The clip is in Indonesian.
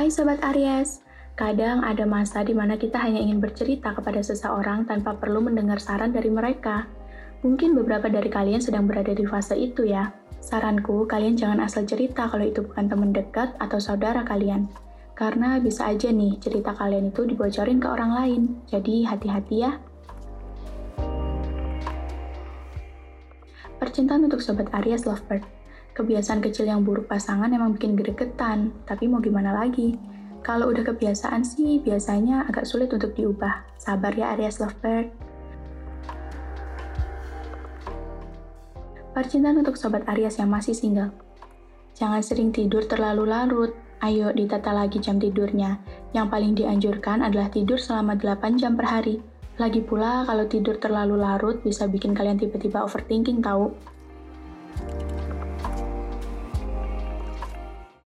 Hai Sobat Aries, kadang ada masa di mana kita hanya ingin bercerita kepada seseorang tanpa perlu mendengar saran dari mereka. Mungkin beberapa dari kalian sedang berada di fase itu ya. Saranku, kalian jangan asal cerita kalau itu bukan teman dekat atau saudara kalian. Karena bisa aja nih cerita kalian itu dibocorin ke orang lain. Jadi hati-hati ya. Percintaan untuk Sobat Aries Lovebird kebiasaan kecil yang buruk pasangan emang bikin gregetan, tapi mau gimana lagi? Kalau udah kebiasaan sih, biasanya agak sulit untuk diubah. Sabar ya Aries Lovebird. Percintaan untuk sobat Aries yang masih single. Jangan sering tidur terlalu larut. Ayo ditata lagi jam tidurnya. Yang paling dianjurkan adalah tidur selama 8 jam per hari. Lagi pula, kalau tidur terlalu larut bisa bikin kalian tiba-tiba overthinking tahu.